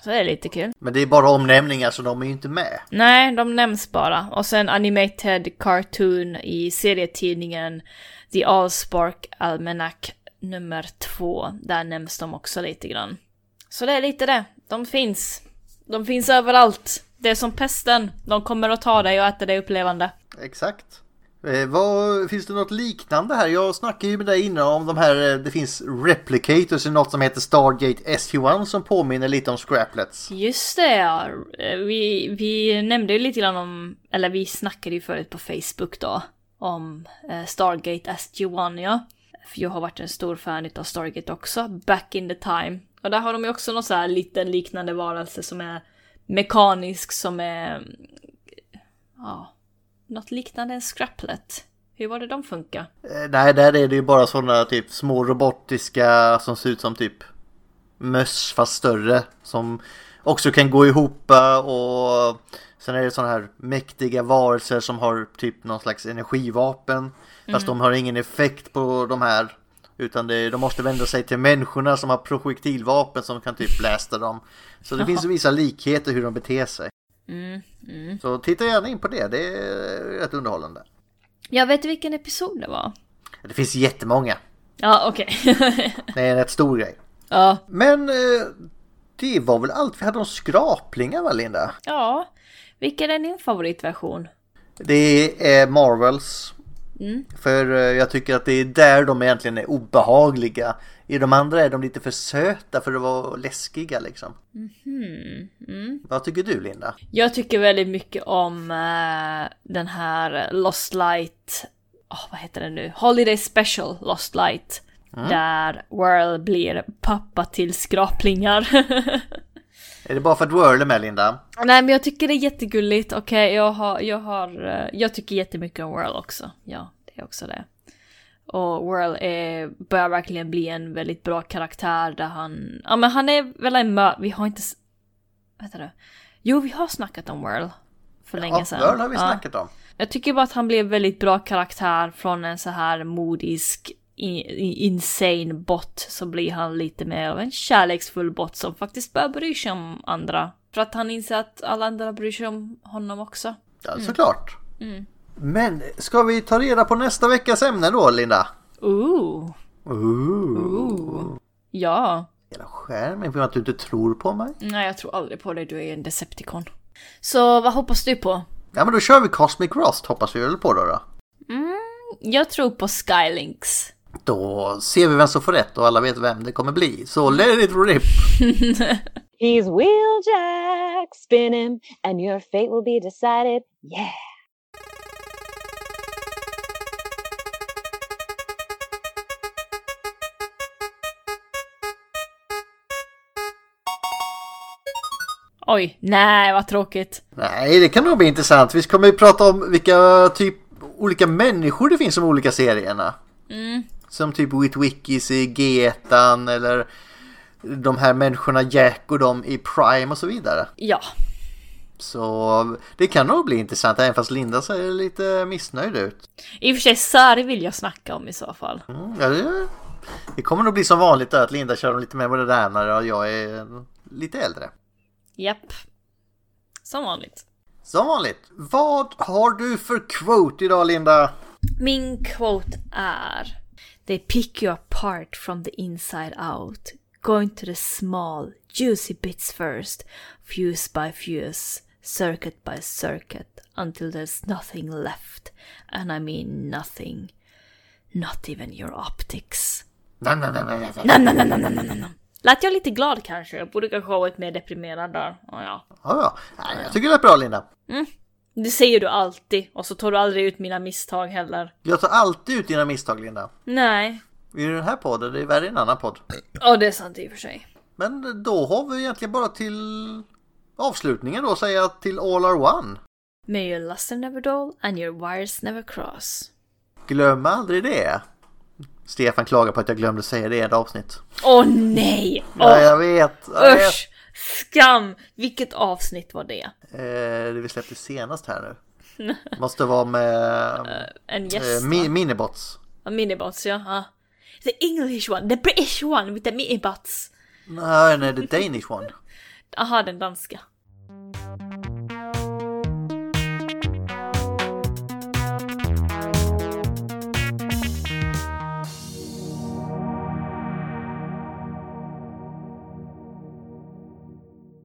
Så det är lite kul. Men det är bara omnämningar så de är ju inte med. Nej, de nämns bara. Och sen Animated Cartoon i serietidningen The Allspark Almanac nummer två. Där nämns de också lite grann. Så det är lite det. De finns. De finns överallt. Det är som pesten. De kommer att ta dig och äta dig upplevande. Exakt. Eh, vad, finns det något liknande här? Jag snackade ju med dig innan om de här, eh, det finns replicators i något som heter Stargate SG-1 som påminner lite om Scraplets. Just det ja. Vi, vi nämnde ju lite grann om, eller vi snackade ju förut på Facebook då. Om eh, Stargate SG-1 ja. För jag har varit en stor fan av Stargate också, back in the time. Och där har de ju också någon så här liten liknande varelse som är mekanisk som är... Ja, något liknande en scraplet. Hur var det de funkar? Eh, nej, där är det ju bara sådana typ små robotiska som ser ut som typ möss fast större. Som också kan gå ihop eh, och sen är det sådana här mäktiga varelser som har typ någon slags energivapen. Fast de har ingen effekt på de här. Utan det, de måste vända sig till människorna som har projektilvapen som kan typ blästa dem. Så det finns vissa likheter hur de beter sig. Så titta gärna in på det, det är rätt underhållande. Jag vet vilken episod det var. Det finns jättemånga. Ja, okej. Det är en rätt stor grej. ja. Men eh, det var väl allt vi hade om skraplingar va Linda? ja. Vilken är din favoritversion? Det är Marvels. För eh, jag tycker att det är där de egentligen är obehagliga. I de andra är de lite för söta för att vara läskiga liksom. Vad tycker du Linda? Jag tycker väldigt mycket om eh, den här Lost Light, Åh, vad heter den nu? Holiday Special Lost Light. Där Whirl blir pappa till skraplingar. Är det bara för att Whirl är med Linda? Nej men jag tycker det är jättegulligt, okej jag har, jag har, eh, jag tycker jättemycket om Whirl också. Ja, det är också det. Och Whirl är, börjar verkligen bli en väldigt bra karaktär där han, ja men han är väl en mö, vi har inte, heter det? Jo vi har snackat om Whirl. För länge Ja, sedan. Whirl har vi Ja. snackat om. Jag tycker bara att han blev väldigt bra karaktär från en så här modisk insane bot så blir han lite mer av en kärleksfull bot som faktiskt börjar bry sig om andra. För att han inser att alla andra bryr sig om honom också. Ja, såklart. Men ska vi ta reda på nästa veckas ämne då Linda? Ooh, Ooh. ja. Hela skärmen för att du inte tror på mig. Nej, jag tror aldrig på dig, du är en Decepticon. Så vad hoppas du på? Ja men då kör vi Cosmic Rust hoppas vi väl på då då. Jag tror på Skylinks. Då ser vi vem som får rätt och alla vet vem det kommer bli. Så let it rip! He's Wheeljack, spin him, and your fate will be decided. Yeah. Oj, nej vad tråkigt. Nej, det kan nog bli intressant. Vi kommer ju prata om vilka typ olika människor det finns som olika serierna. Som typ Witwikis i G1 eller de här människorna Jack och de i Prime och så vidare. Ja, Så det kan nog bli intressant även fast Linda ser lite missnöjd ut. i och för sig Sari vill jag snacka om i så fall. Mm, ja, det, det kommer nog bli som vanligt att Linda kör lite mer modernare och jag är lite äldre. Japp. Som vanligt. Som vanligt. Vad har du för quote idag Linda? Min quote är They pick you apart from the inside out. Going to the small, juicy bits first. Fuse by fuse. Circuit by circuit. Until there's nothing left. And I mean nothing. Not even your optics. Nam, nam, nam, nam, nam, nam, nam. Lät jag lite glad kanske? Jag borde kanske ha varit mer deprimerad där. Oh, ja. Ja, ja. Jag tycker det är bra Linda. Det säger du alltid och så tar du aldrig ut mina misstag heller. Jag tar alltid ut dina misstag Linda. Nej. I den här podden, det är värre i en annan podd. Ja, det är sant i och för sig. Men då har vi egentligen bara till avslutningen då säga till All Are One. May your luster never dull and your wires never cross. Glöm aldrig det. Stefan klagar på att jag glömde säga det i ett avsnitt. Åh nej! Ja, Åh, jag vet. Jag vet. Skam! Vilket avsnitt var det? Eh, det vi släppte senast här nu. Måste vara med En eh, gäst? mi- va? minibots. Ja, minibots ja. ja. The English one, the British one with the minibots. Nej, nej, the Danish one. Aha, den danska.